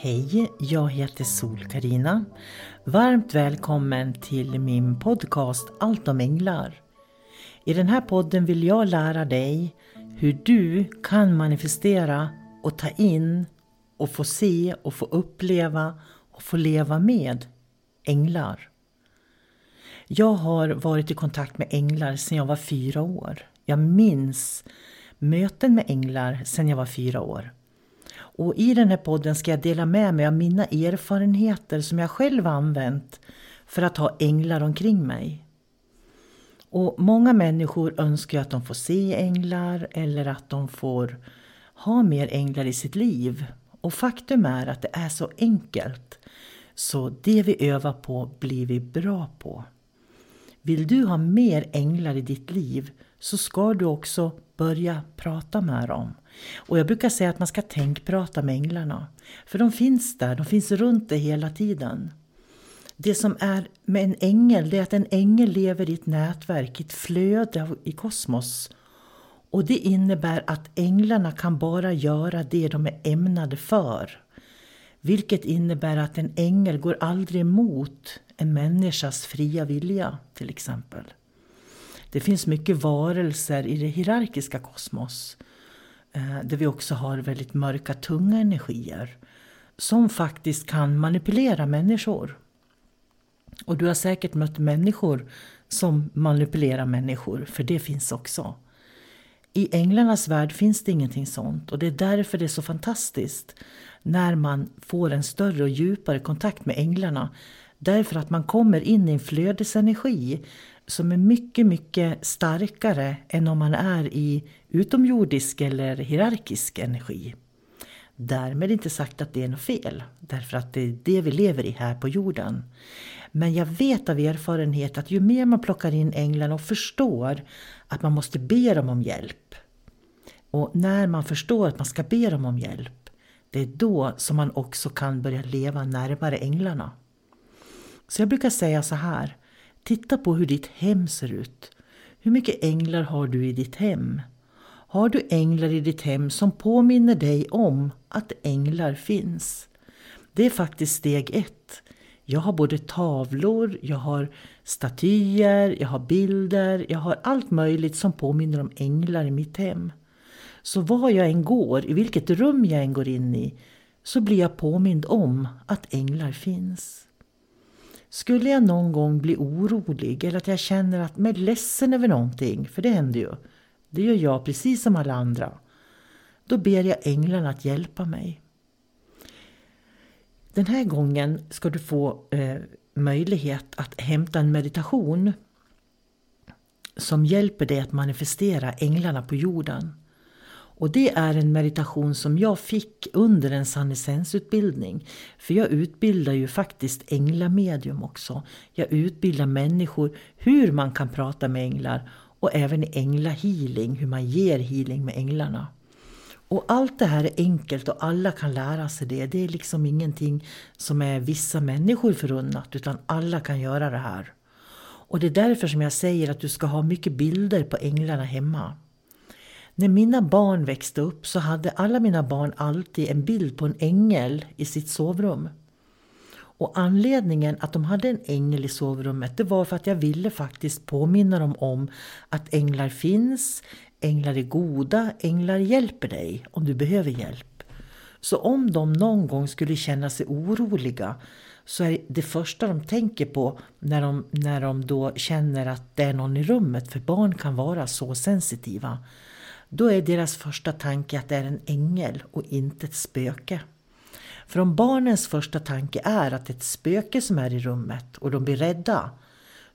Hej, jag heter sol karina Varmt välkommen till min podcast Allt om änglar. I den här podden vill jag lära dig hur du kan manifestera och ta in och få se och få uppleva och få leva med änglar. Jag har varit i kontakt med änglar sedan jag var fyra år. Jag minns möten med änglar sedan jag var fyra år. Och i den här podden ska jag dela med mig av mina erfarenheter som jag själv använt för att ha änglar omkring mig. Och många människor önskar att de får se änglar eller att de får ha mer änglar i sitt liv. Och faktum är att det är så enkelt. Så det vi övar på blir vi bra på. Vill du ha mer änglar i ditt liv så ska du också börja prata med dem. Och jag brukar säga att man ska tänkprata med änglarna. För de finns där, de finns runt dig hela tiden. Det som är med en ängel, det är att en ängel lever i ett nätverk, i ett flöde i kosmos. Och det innebär att änglarna kan bara göra det de är ämnade för. Vilket innebär att en ängel går aldrig emot en människas fria vilja till exempel. Det finns mycket varelser i det hierarkiska kosmos eh, där vi också har väldigt mörka, tunga energier som faktiskt kan manipulera människor. Och du har säkert mött människor som manipulerar människor, för det finns också. I änglarnas värld finns det ingenting sånt och det är därför det är så fantastiskt när man får en större och djupare kontakt med änglarna. Därför att man kommer in i en flödesenergi som är mycket, mycket starkare än om man är i utomjordisk eller hierarkisk energi. Därmed inte sagt att det är något fel, därför att det är det vi lever i här på jorden. Men jag vet av erfarenhet att ju mer man plockar in änglarna och förstår att man måste be dem om hjälp. Och när man förstår att man ska be dem om hjälp, det är då som man också kan börja leva närmare änglarna. Så jag brukar säga så här, titta på hur ditt hem ser ut. Hur mycket änglar har du i ditt hem? Har du änglar i ditt hem som påminner dig om att änglar finns? Det är faktiskt steg ett. Jag har både tavlor, jag har statyer, jag har bilder, jag har allt möjligt som påminner om änglar i mitt hem. Så var jag än går, i vilket rum jag än går in i, så blir jag påmind om att änglar finns. Skulle jag någon gång bli orolig eller att jag känner att jag är ledsen över någonting, för det händer ju, det gör jag precis som alla andra. Då ber jag änglarna att hjälpa mig. Den här gången ska du få eh, möjlighet att hämta en meditation som hjälper dig att manifestera änglarna på jorden. Och det är en meditation som jag fick under en sannesensutbildning. För jag utbildar ju faktiskt änglamedium också. Jag utbildar människor hur man kan prata med änglar och även änglahealing, hur man ger healing med änglarna. Och allt det här är enkelt och alla kan lära sig det. Det är liksom ingenting som är vissa människor förunnat utan alla kan göra det här. Och det är därför som jag säger att du ska ha mycket bilder på änglarna hemma. När mina barn växte upp så hade alla mina barn alltid en bild på en ängel i sitt sovrum. Och anledningen att de hade en ängel i sovrummet det var för att jag ville faktiskt påminna dem om att änglar finns, änglar är goda, änglar hjälper dig om du behöver hjälp. Så om de någon gång skulle känna sig oroliga så är det första de tänker på när de, när de då känner att det är någon i rummet, för barn kan vara så sensitiva. Då är deras första tanke att det är en ängel och inte ett spöke. För om barnens första tanke är att det är ett spöke som är i rummet och de blir rädda,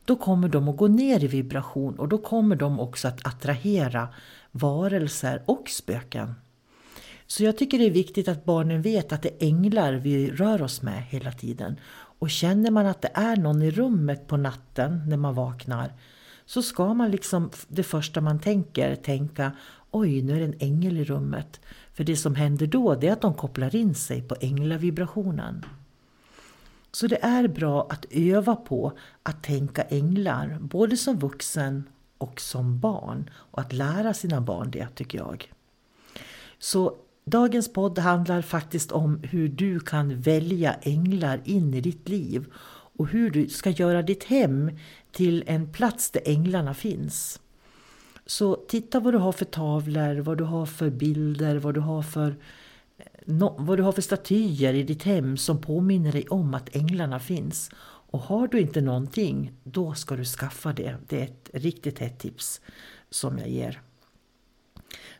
då kommer de att gå ner i vibration och då kommer de också att attrahera varelser och spöken. Så jag tycker det är viktigt att barnen vet att det är änglar vi rör oss med hela tiden. Och känner man att det är någon i rummet på natten när man vaknar så ska man liksom det första man tänker tänka oj nu är det en ängel i rummet. För det som händer då det är att de kopplar in sig på änglavibrationen. Så det är bra att öva på att tänka änglar både som vuxen och som barn. Och att lära sina barn det tycker jag. Så Dagens podd handlar faktiskt om hur du kan välja änglar in i ditt liv och hur du ska göra ditt hem till en plats där änglarna finns. Så titta vad du har för tavlor, vad du har för bilder, vad du har för, eh, vad du har för statyer i ditt hem som påminner dig om att änglarna finns. Och har du inte någonting, då ska du skaffa det. Det är ett riktigt hett tips som jag ger.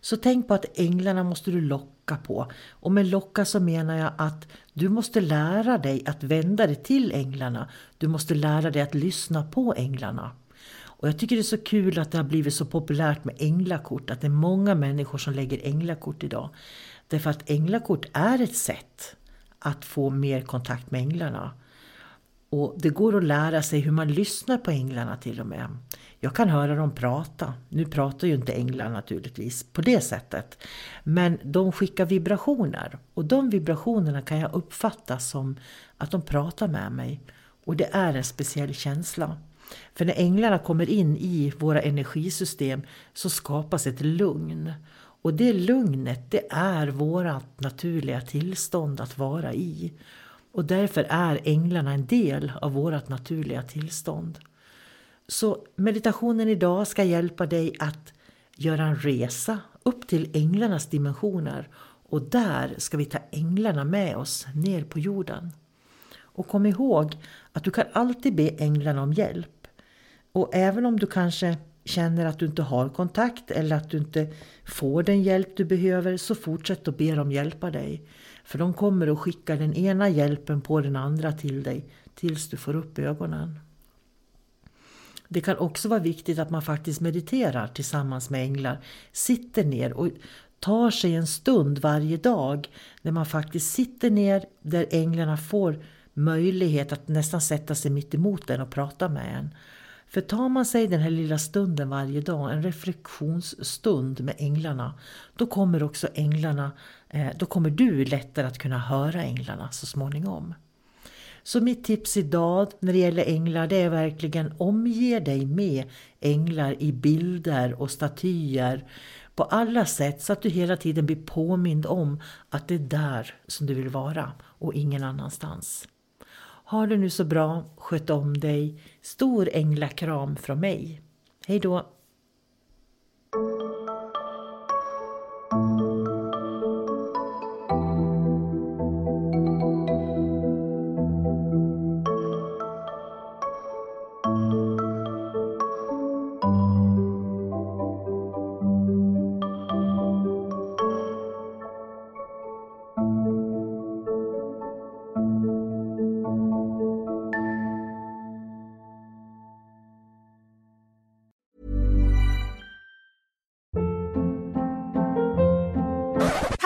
Så tänk på att änglarna måste du locka på. Och med locka så menar jag att du måste lära dig att vända dig till änglarna. Du måste lära dig att lyssna på änglarna. Och jag tycker det är så kul att det har blivit så populärt med änglakort. Att det är många människor som lägger änglakort idag. Därför att änglakort är ett sätt att få mer kontakt med änglarna. Och det går att lära sig hur man lyssnar på änglarna till och med. Jag kan höra dem prata. Nu pratar ju inte änglar naturligtvis på det sättet. Men de skickar vibrationer. Och de vibrationerna kan jag uppfatta som att de pratar med mig. Och det är en speciell känsla. För när änglarna kommer in i våra energisystem så skapas ett lugn. Och det lugnet det är vårt naturliga tillstånd att vara i. Och därför är änglarna en del av vårt naturliga tillstånd. Så meditationen idag ska hjälpa dig att göra en resa upp till änglarnas dimensioner och där ska vi ta änglarna med oss ner på jorden. Och kom ihåg att du kan alltid be änglarna om hjälp. Och även om du kanske känner att du inte har kontakt eller att du inte får den hjälp du behöver så fortsätt att be dem hjälpa dig. För de kommer att skicka den ena hjälpen på den andra till dig tills du får upp ögonen. Det kan också vara viktigt att man faktiskt mediterar tillsammans med änglar. Sitter ner och tar sig en stund varje dag när man faktiskt sitter ner där änglarna får möjlighet att nästan sätta sig mitt emot en och prata med en. För tar man sig den här lilla stunden varje dag, en reflektionsstund med änglarna, då kommer också änglarna, eh, då kommer du lättare att kunna höra änglarna så småningom. Så mitt tips idag när det gäller änglar det är verkligen omge dig med änglar i bilder och statyer på alla sätt så att du hela tiden blir påmind om att det är där som du vill vara och ingen annanstans. Ha det nu så bra, sköt om dig. Stor änglakram från mig. Hej då!